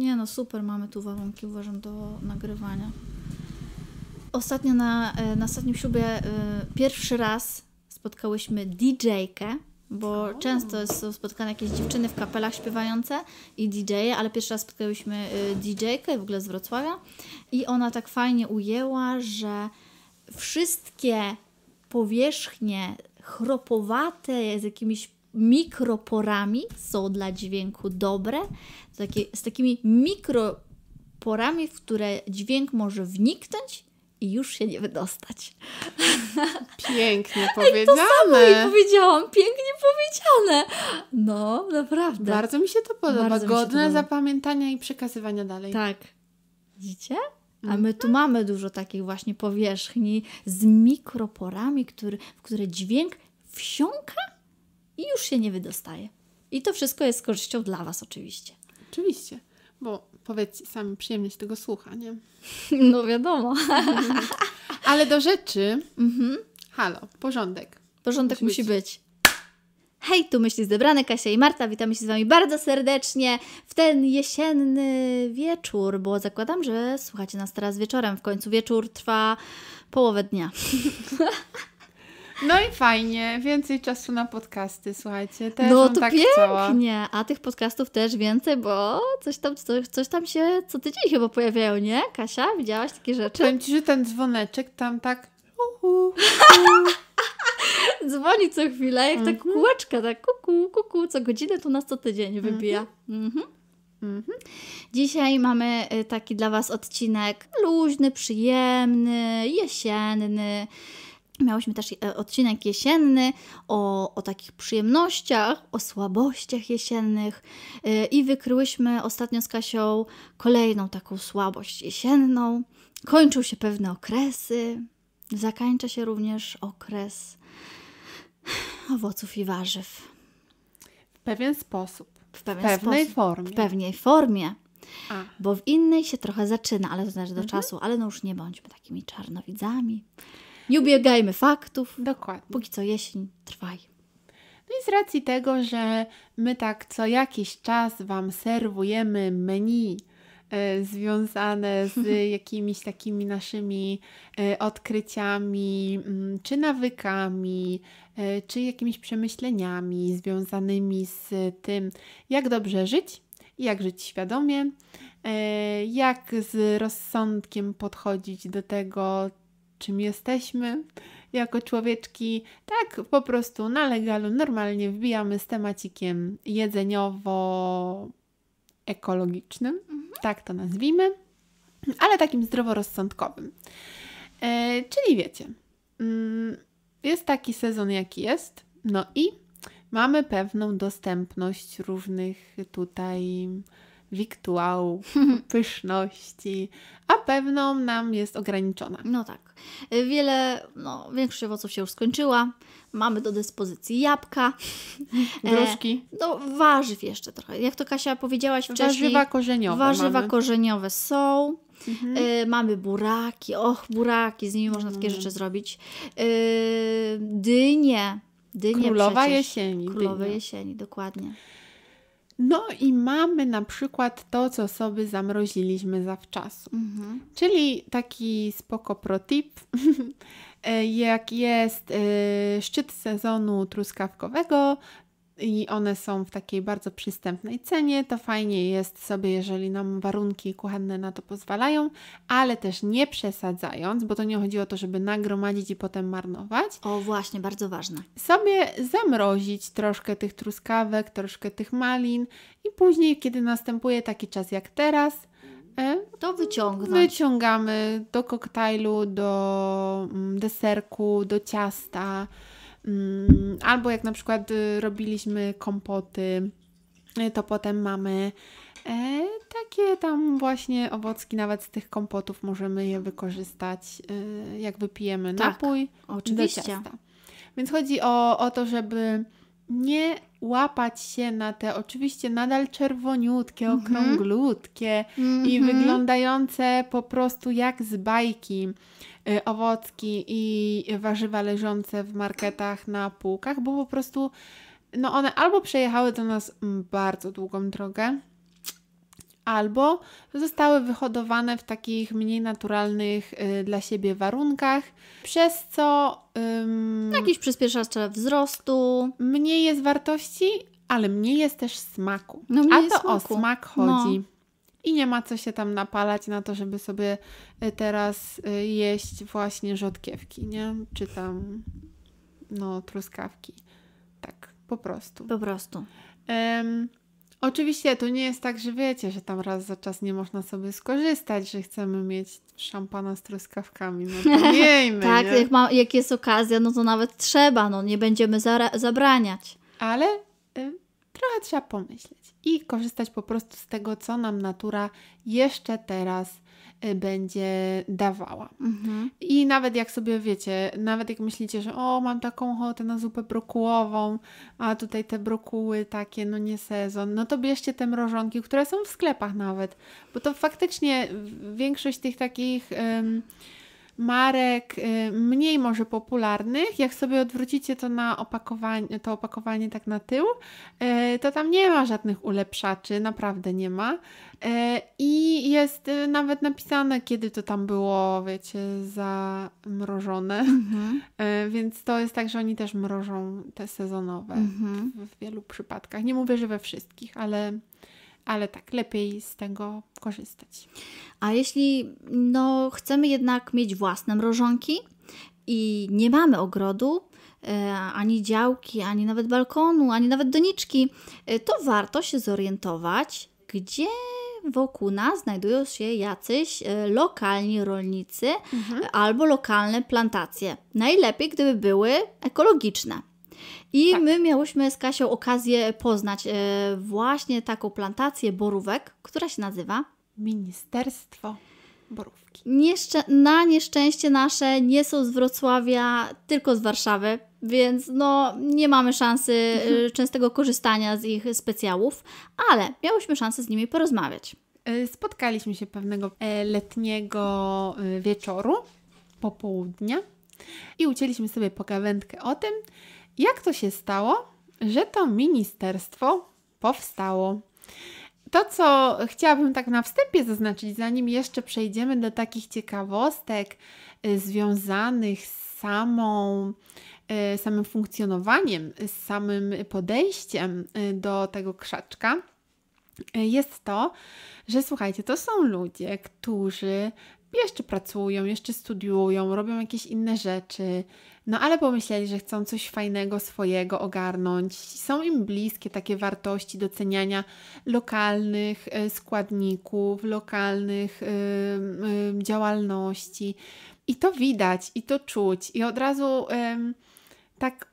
Nie no, super, mamy tu warunki, uważam, do nagrywania. Ostatnio na, e, na ostatnim ślubie y, pierwszy raz spotkałyśmy DJ-kę, bo O. często są spotkane jakieś dziewczyny w kapelach śpiewające i DJ-e, ale pierwszy raz spotkałyśmy y, DJ-kę w ogóle z Wrocławia i ona tak fajnie ujęła, że wszystkie powierzchnie chropowate z jakimiś mikroporami są dla dźwięku dobre, takie, z takimi mikroporami, w które dźwięk może wniknąć i już się nie wydostać. Pięknie To samo jej powiedziane. powiedziałam, pięknie powiedziane. No, naprawdę. Bardzo mi się to podoba. Bardzo to Godne podoba. zapamiętania i przekazywania dalej. Tak. Widzicie? A my tu mamy dużo takich właśnie powierzchni z mikroporami, który, w które dźwięk wsiąka i już się nie wydostaje. I to wszystko jest z korzyścią dla Was oczywiście. Oczywiście. Bo powiedzcie sami, przyjemnie się tego słucha, nie? No wiadomo. Ale do rzeczy. Mhm. Halo, porządek. Porządek Musi musi być. Hej, tu myśli zebrane Kasia i Marta. Witamy się z Wami bardzo serdecznie w ten jesienny wieczór, bo zakładam, że słuchacie nas teraz wieczorem. W końcu wieczór trwa połowę dnia. No i fajnie, więcej czasu na podcasty, słuchajcie. Też no to tak chciała. pięknie, a tych podcastów też więcej, bo coś tam, coś, coś tam się co tydzień chyba pojawiają, nie? Kasia, widziałaś takie rzeczy? Powiem Ci, że ten dzwoneczek tam tak... Uhu, Dzwoni co chwilę, jak tak Mhm. kółeczka, tak kuku, kuku, co godzinę tu nas co tydzień wybija. Mhm. Mhm. Dzisiaj mamy y, taki dla Was odcinek luźny, przyjemny, jesienny. Miałyśmy też e, odcinek jesienny o, o takich przyjemnościach, o słabościach jesiennych y, i wykryłyśmy ostatnio z Kasią kolejną taką słabość jesienną. Kończą się pewne okresy, zakańcza się również okres owoców i warzyw w pewien sposób. w W pewien pewnej sposób, formie. w pewnej formie. A, Bo w innej się trochę zaczyna, ale to Mhm. do czasu. Ale no już nie bądźmy takimi czarnowidzami. Nie ubiegajmy faktów. dokładnie. Póki co jesień trwaj. No i z racji tego, że my tak co jakiś czas Wam serwujemy menu e, związane z jakimiś takimi naszymi e, odkryciami, mm, czy nawykami, e, czy jakimiś przemyśleniami związanymi z tym, jak dobrze żyć, jak żyć świadomie, jak z rozsądkiem podchodzić do tego, czym jesteśmy jako człowieczki, tak po prostu na legalu normalnie wbijamy z temacikiem jedzeniowo-ekologicznym, tak to nazwijmy, ale takim zdroworozsądkowym. E, czyli wiecie, mm, jest taki sezon jaki jest, no i mamy pewną dostępność różnych tutaj wiktuałów, pyszności, a pewną nam jest ograniczona. No tak. Wiele, no większość owoców się już skończyła. Mamy do dyspozycji jabłka. E, Gruszki, No warzyw jeszcze trochę. Jak to Kasia powiedziałaś wcześniej. warzywa korzeniowe Warzywa mamy. korzeniowe są. Mhm. Y, mamy buraki. Och, buraki, z nimi można takie Mm. rzeczy zrobić. Y, dynie. Dynie Królowa przecież. jesieni. Królowe dynia. jesieni, dokładnie. No i mamy na przykład to, co sobie zamroziliśmy zawczasu. Mhm. Czyli taki spoko protip, e, jak jest e, szczyt sezonu truskawkowego i one są w takiej bardzo przystępnej cenie, to fajnie jest sobie, jeżeli nam warunki kuchenne na to pozwalają, ale też nie przesadzając, bo to nie chodzi o to, żeby nagromadzić i potem marnować, O, właśnie, bardzo ważne. sobie zamrozić troszkę tych truskawek, troszkę tych malin i później, kiedy następuje taki czas jak teraz, e, To wyciągnąć. wyciągamy do koktajlu, do mm, deserku, do ciasta, albo jak na przykład y, robiliśmy kompoty, y, to potem mamy e, takie tam właśnie owocki, nawet z tych kompotów możemy je wykorzystać, y, jak wypijemy Tak, napój do Oczywiście. ciasta. Więc chodzi o, o to, żeby nie łapać się na te oczywiście nadal czerwoniutkie, Mhm. okrąglutkie i Mhm. wyglądające po prostu jak z bajki owocki i warzywa leżące w marketach na półkach, bo po prostu no one albo przejechały do nas bardzo długą drogę, albo zostały wyhodowane w takich mniej naturalnych y, dla siebie warunkach, przez co ym, Jakieś przyspieszacze wzrostu. mniej jest wartości, ale mniej jest też smaku. No, mniej A to smaku. o smak chodzi. I nie ma co się tam napalać na to, żeby sobie y, teraz y, jeść właśnie rzodkiewki, nie? Czy tam no truskawki. Tak, po prostu. Po prostu. Em, oczywiście to nie jest tak, że wiecie, że tam raz za czas nie można sobie skorzystać, że chcemy mieć szampana z truskawkami. No to miejmy, Tak, nie? jak, ma, jak jest okazja, no to nawet trzeba, no nie będziemy zabraniać. Ale y, trochę trzeba pomyśleć i korzystać po prostu z tego, co nam natura jeszcze teraz y, będzie dawała. Mhm. I nawet jak sobie wiecie, nawet jak myślicie, że o, mam taką ochotę na zupę brokułową, a tutaj te brokuły takie, no nie sezon, no to bierzcie te mrożonki, które są w sklepach nawet, bo to faktycznie większość tych takich marek y, mniej może popularnych, jak sobie odwrócicie to na opakowanie, to opakowanie tak na tył, y, to tam nie ma żadnych ulepszaczy, naprawdę nie ma. E, I jest y, nawet napisane, kiedy to tam było, wiecie, zamrożone. Mhm. Więc to jest tak, że oni też mrożą te sezonowe Mhm. w, w wielu przypadkach. Nie mówię, że we wszystkich, ale, ale tak, lepiej z tego korzystać. A jeśli no, chcemy jednak mieć własne mrożonki i nie mamy ogrodu, e, ani działki, ani nawet balkonu, ani nawet doniczki, e, to warto się zorientować, gdzie wokół nas znajdują się jacyś e, lokalni rolnicy e, albo lokalne plantacje. Najlepiej, gdyby były ekologiczne. I Tak. my miałyśmy z Kasią okazję poznać e, właśnie taką plantację borówek, która się nazywa Ministerstwo Borówki. Nieszczę- na nieszczęście nasze nie są z Wrocławia, tylko z Warszawy, więc no nie mamy szansy y, częstego korzystania z ich specjałów, ale miałyśmy szansę z nimi porozmawiać. E, Spotkaliśmy się pewnego e, letniego e, wieczoru, popołudnia i ucięliśmy sobie pogawędkę o tym, jak to się stało, że to ministerstwo powstało. To, co chciałabym tak na wstępie zaznaczyć, zanim jeszcze przejdziemy do takich ciekawostek y, związanych z samą, y, samym funkcjonowaniem, z samym podejściem y, do tego krzaczka, jest to, że słuchajcie, to są ludzie, którzy jeszcze pracują, jeszcze studiują, robią jakieś inne rzeczy, no ale pomyśleli, że chcą coś fajnego swojego ogarnąć. Są im bliskie takie wartości doceniania lokalnych e, składników, lokalnych e, e, działalności. I to widać, i to czuć. I od razu tak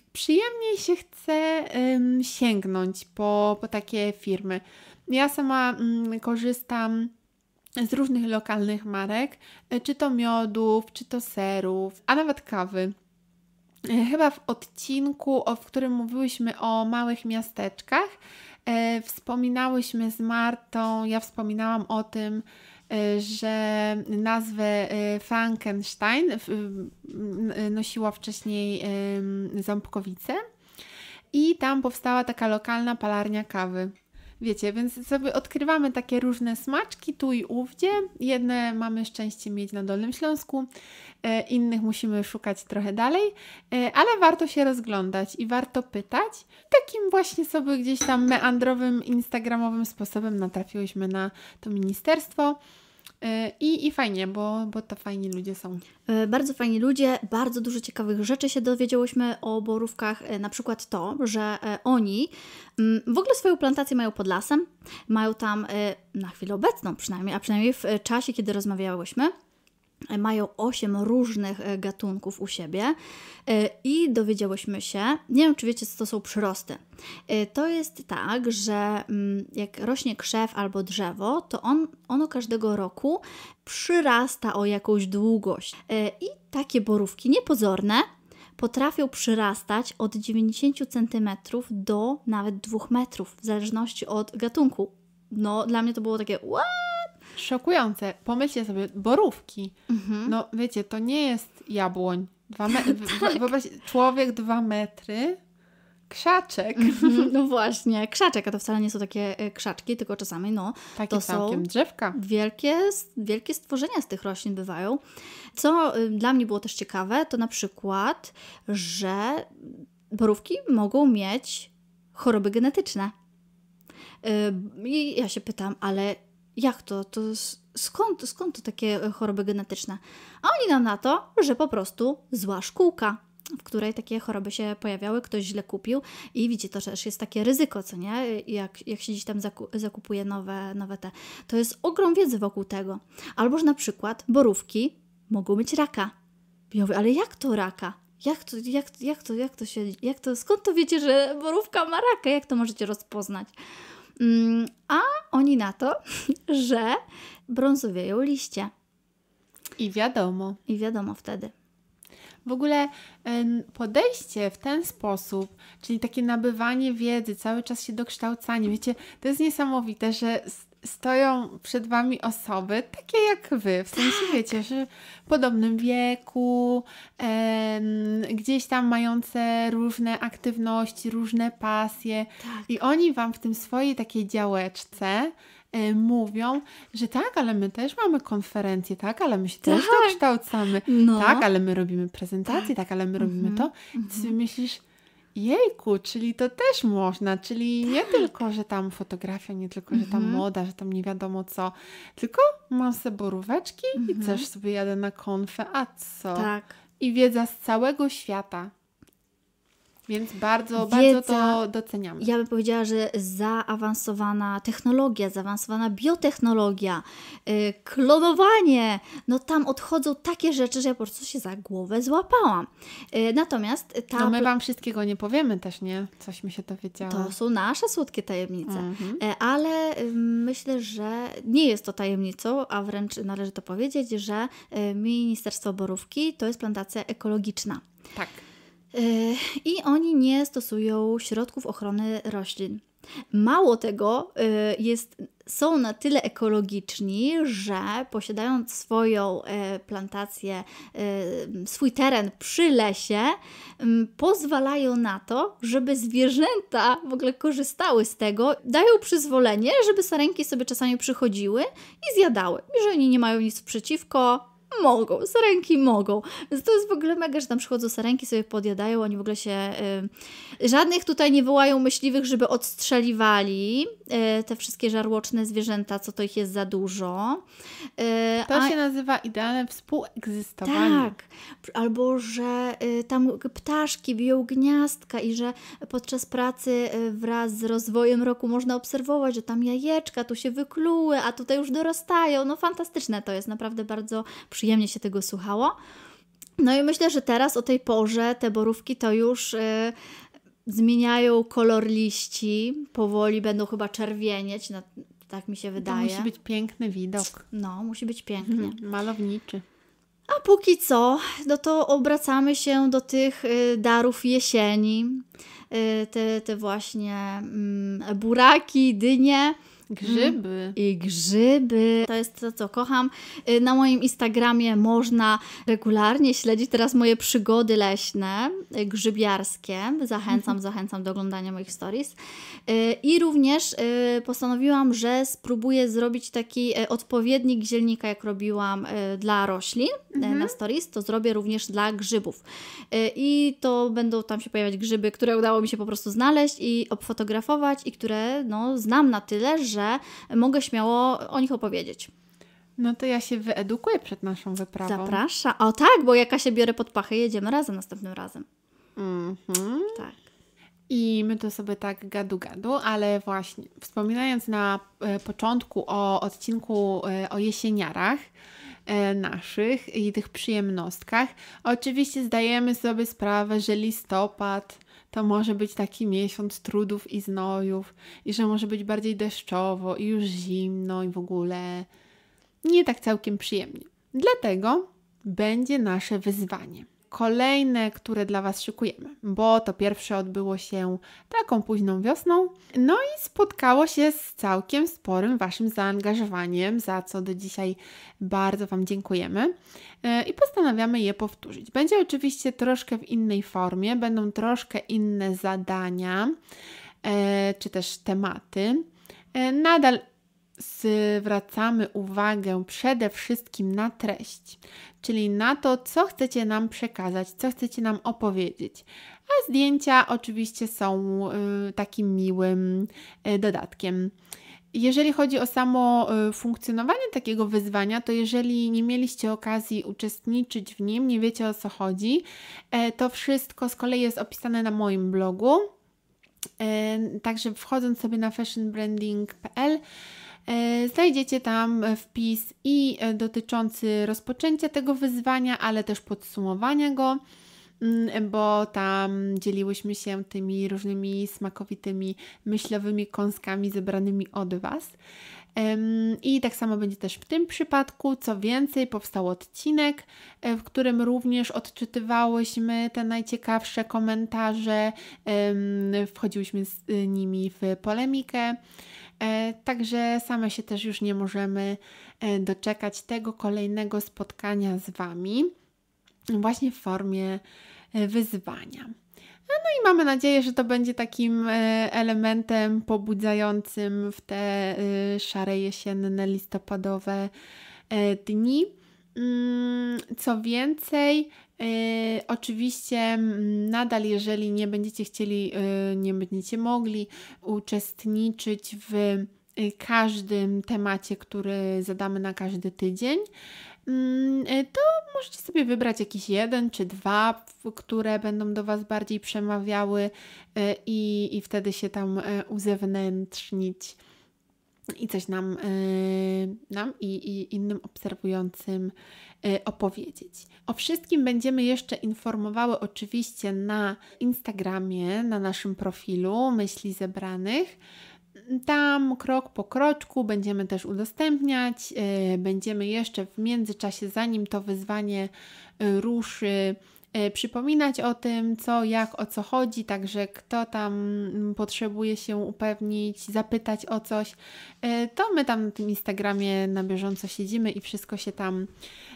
przyjemniej się chce em, sięgnąć po, po takie firmy. Ja sama mm, korzystam z różnych lokalnych marek, e, czy to miodów, czy to serów, a nawet kawy. E, Chyba w odcinku, o, w którym mówiłyśmy o małych miasteczkach, e, wspominałyśmy z Martą, ja wspominałam o tym, że nazwę e, Frankenstein e, nosiła wcześniej Ząbkowice i tam powstała taka lokalna palarnia kawy. Wiecie, więc sobie odkrywamy takie różne smaczki tu i ówdzie. Jedne mamy szczęście mieć na Dolnym Śląsku, innych musimy szukać trochę dalej, ale warto się rozglądać i warto pytać. Takim właśnie sobie gdzieś tam meandrowym, instagramowym sposobem natrafiłyśmy na to ministerstwo. E, I, I fajnie, bo, bo to fajni ludzie są. E, Bardzo fajni ludzie, bardzo dużo ciekawych rzeczy się dowiedziałyśmy o borówkach. E, Na przykład to, że oni mm, w ogóle swoją plantację mają pod lasem. Mają tam na chwilę obecną przynajmniej, a przynajmniej w czasie, kiedy rozmawiałyśmy, mają osiem różnych e, gatunków u siebie e, i dowiedziałyśmy się, nie wiem czy wiecie co to są przyrosty. E, To jest tak, że mm, jak rośnie krzew albo drzewo, to on, ono każdego roku przyrasta o jakąś długość. I takie borówki niepozorne potrafią przyrastać od 90 cm do nawet 2 metrów, w zależności od gatunku. No, dla mnie to było takie, what? Szokujące. Pomyślcie sobie, borówki. Mhm. No wiecie, to nie jest jabłoń. Dwa me- w- wyobraź, człowiek dwa metry, krzaczek. Mhm, no właśnie, krzaczek, a to wcale nie są takie e, krzaczki, tylko czasami no, Takie to całkiem są drzewka. wielkie, wielkie stworzenia z tych roślin bywają. Co y, dla mnie było też ciekawe, to na przykład, że borówki mogą mieć choroby genetyczne. Y, I ja się pytam, ale jak to? to skąd, skąd to takie e, choroby genetyczne? A oni nam na to, że po prostu zła szkółka, w której takie choroby się pojawiały, ktoś źle kupił i widzicie, to też jest takie ryzyko, co nie? Jak, jak się gdzieś tam zaku- zakupuje nowe, nowe te. To jest ogrom wiedzy wokół tego. Albo, że na przykład borówki mogą mieć raka. Ja mówię, ale jak to raka? Jak to, jak, jak to, jak to się, jak to, skąd to wiecie, że borówka ma raka? Jak to możecie rozpoznać? Mm, a oni na to, że brązowieją liście. I wiadomo. I wiadomo wtedy. W ogóle podejście w ten sposób, czyli takie nabywanie wiedzy, cały czas się dokształcanie, wiecie, to jest niesamowite, że stoją przed Wami osoby takie jak Wy, w sensie wiecie, że w podobnym wieku, em, gdzieś tam mające różne aktywności, różne pasje Tak. i oni Wam w tym swojej takiej działeczce e, mówią, że tak, ale my też mamy konferencje, tak, ale my się też Tak. dokształcamy. No. Tak, ale my robimy prezentacje, tak, ale my robimy Mhm, to. I ty sobie myślisz, jejku, czyli to też można, czyli nie tylko, że tam fotografia, nie tylko, że tam Mhm. moda, że tam nie wiadomo co, tylko mam sobie boróweczki i Mhm. też sobie jadę na konfę, a co? Tak. I wiedza z całego świata. Więc bardzo, bardzo Wiedza- to doceniamy. Ja bym powiedziała, że zaawansowana technologia, zaawansowana biotechnologia, yy, klonowanie, no tam odchodzą takie rzeczy, że ja po prostu się za głowę złapałam. Yy, natomiast ta No my Wam wszystkiego nie powiemy też, nie? Cośmy się dowiedziały. to są nasze słodkie tajemnice. Mhm. E, Ale y, myślę, że nie jest to tajemnicą, a wręcz należy to powiedzieć, że y, Ministerstwo Borówki to jest plantacja ekologiczna. Tak. Y, I oni nie stosują środków ochrony roślin. Mało tego, y, jest, są na tyle ekologiczni, że posiadając swoją e, plantację, swój teren przy lesie, m, pozwalają na to, żeby zwierzęta w ogóle korzystały z tego, dają przyzwolenie, żeby sarenki sobie czasami przychodziły i zjadały. Jeżeli nie mają nic przeciwko, mogą, sarenki mogą. Więc to jest w ogóle mega, że tam przychodzą sarenki, sobie podjadają, oni w ogóle się... Y, żadnych tutaj nie wołają myśliwych, żeby odstrzeliwali y, te wszystkie żarłoczne zwierzęta, co to ich jest za dużo. Y, To a- się nazywa idealne współegzystowanie. tak, albo że y, tam ptaszki biją gniazdka i że podczas pracy y, wraz z rozwojem roku można obserwować, że tam jajeczka tu się wykluły, a tutaj już dorastają. No fantastyczne to jest, naprawdę bardzo przyjemnie się tego słuchało. No i myślę, że teraz o tej porze te borówki to już y, zmieniają kolor liści, powoli będą chyba czerwienieć, no, tak mi się To wydaje. musi być piękny widok. No, musi być pięknie. Mhm, Malowniczy. A póki co, no to obracamy się do tych y, darów jesieni. Y, te, te właśnie mm, buraki, dynie Grzyby. i grzyby. To jest to, co kocham. Y, Na moim Instagramie można regularnie śledzić teraz moje przygody leśne, y, grzybiarskie. Zachęcam, zachęcam do oglądania moich stories. Y, I również postanowiłam, że spróbuję zrobić taki odpowiednik zielnika, jak robiłam dla roślin y, na stories, to zrobię również dla grzybów. I to będą tam się pojawiać grzyby, które udało mi się po prostu znaleźć i obfotografować i które no, znam na tyle, że mogę śmiało o nich opowiedzieć. No to ja się wyedukuję przed naszą wyprawą. Zapraszam. O tak, bo jaka się biorę pod pachę, jedziemy razem następnym razem. Mhm. Tak. I my to sobie tak gadu gadu, ale właśnie wspominając na e, początku o odcinku e, o jesieniarach e, naszych i tych przyjemnostkach, oczywiście zdajemy sobie sprawę, że listopad to może być taki miesiąc trudów i znojów i że może być bardziej deszczowo i już zimno i w ogóle nie tak całkiem przyjemnie. Dlatego będzie nasze wyzwanie. Kolejne, które dla Was szykujemy, bo to pierwsze odbyło się taką późną wiosną, no i spotkało się z całkiem sporym Waszym zaangażowaniem, za co do dzisiaj bardzo Wam dziękujemy e, i postanawiamy je powtórzyć. Będzie oczywiście troszkę w innej formie, będą troszkę inne zadania e, czy też tematy. Nadal zwracamy uwagę przede wszystkim na treść, czyli na to, co chcecie nam przekazać, co chcecie nam opowiedzieć. A zdjęcia oczywiście są y, takim miłym y, dodatkiem. Jeżeli chodzi o samo y, funkcjonowanie takiego wyzwania, to jeżeli nie mieliście okazji uczestniczyć w nim, nie wiecie o co chodzi, e, to wszystko z kolei jest opisane na moim blogu. E, także wchodząc sobie na fashionbranding.pl znajdziecie tam wpis i e, dotyczący rozpoczęcia tego wyzwania, ale też podsumowania go, mm, bo tam dzieliłyśmy się tymi różnymi smakowitymi, myślowymi kąskami zebranymi od Was. I tak samo będzie też w tym przypadku. Co więcej, powstał odcinek, e, w którym również odczytywałyśmy te najciekawsze komentarze, wchodziłyśmy z nimi w polemikę. E, także same się też już nie możemy e, doczekać tego kolejnego spotkania z Wami, właśnie w formie e, wyzwania. No i mamy nadzieję, że to będzie takim elementem pobudzającym w te szare jesienne, listopadowe dni. Mm, co więcej, oczywiście mm, nadal, jeżeli nie będziecie chcieli, yy, nie będziecie mogli uczestniczyć w yy, każdym temacie, który zadamy na każdy tydzień, mm, to możecie sobie wybrać jakiś jeden czy dwa, które będą do Was bardziej przemawiały i, i wtedy się tam uzewnętrznić i coś nam, nam i, i innym obserwującym Y, opowiedzieć. O wszystkim będziemy jeszcze informowały oczywiście na Instagramie, na naszym profilu Myśli Zebranych. Tam krok po kroczku będziemy też udostępniać. Y, będziemy jeszcze w międzyczasie, zanim to wyzwanie y, ruszy, przypominać o tym, co, jak, o co chodzi, także kto tam mm, potrzebuje się upewnić, zapytać o coś, e, to my tam na tym Instagramie na bieżąco siedzimy i wszystko się tam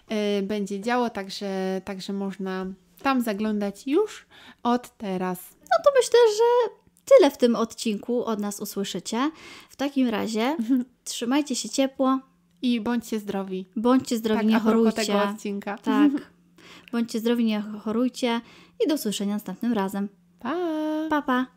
e, będzie działo, także, także można tam zaglądać już od teraz. No to myślę, że tyle w tym odcinku od nas usłyszycie. W takim razie trzymajcie się ciepło. I bądźcie zdrowi. Bądźcie zdrowi, tak, nie chorujcie. tego odcinka. Tak. Bądźcie zdrowi, nie chorujcie i do usłyszenia następnym razem. Pa! Pa, pa!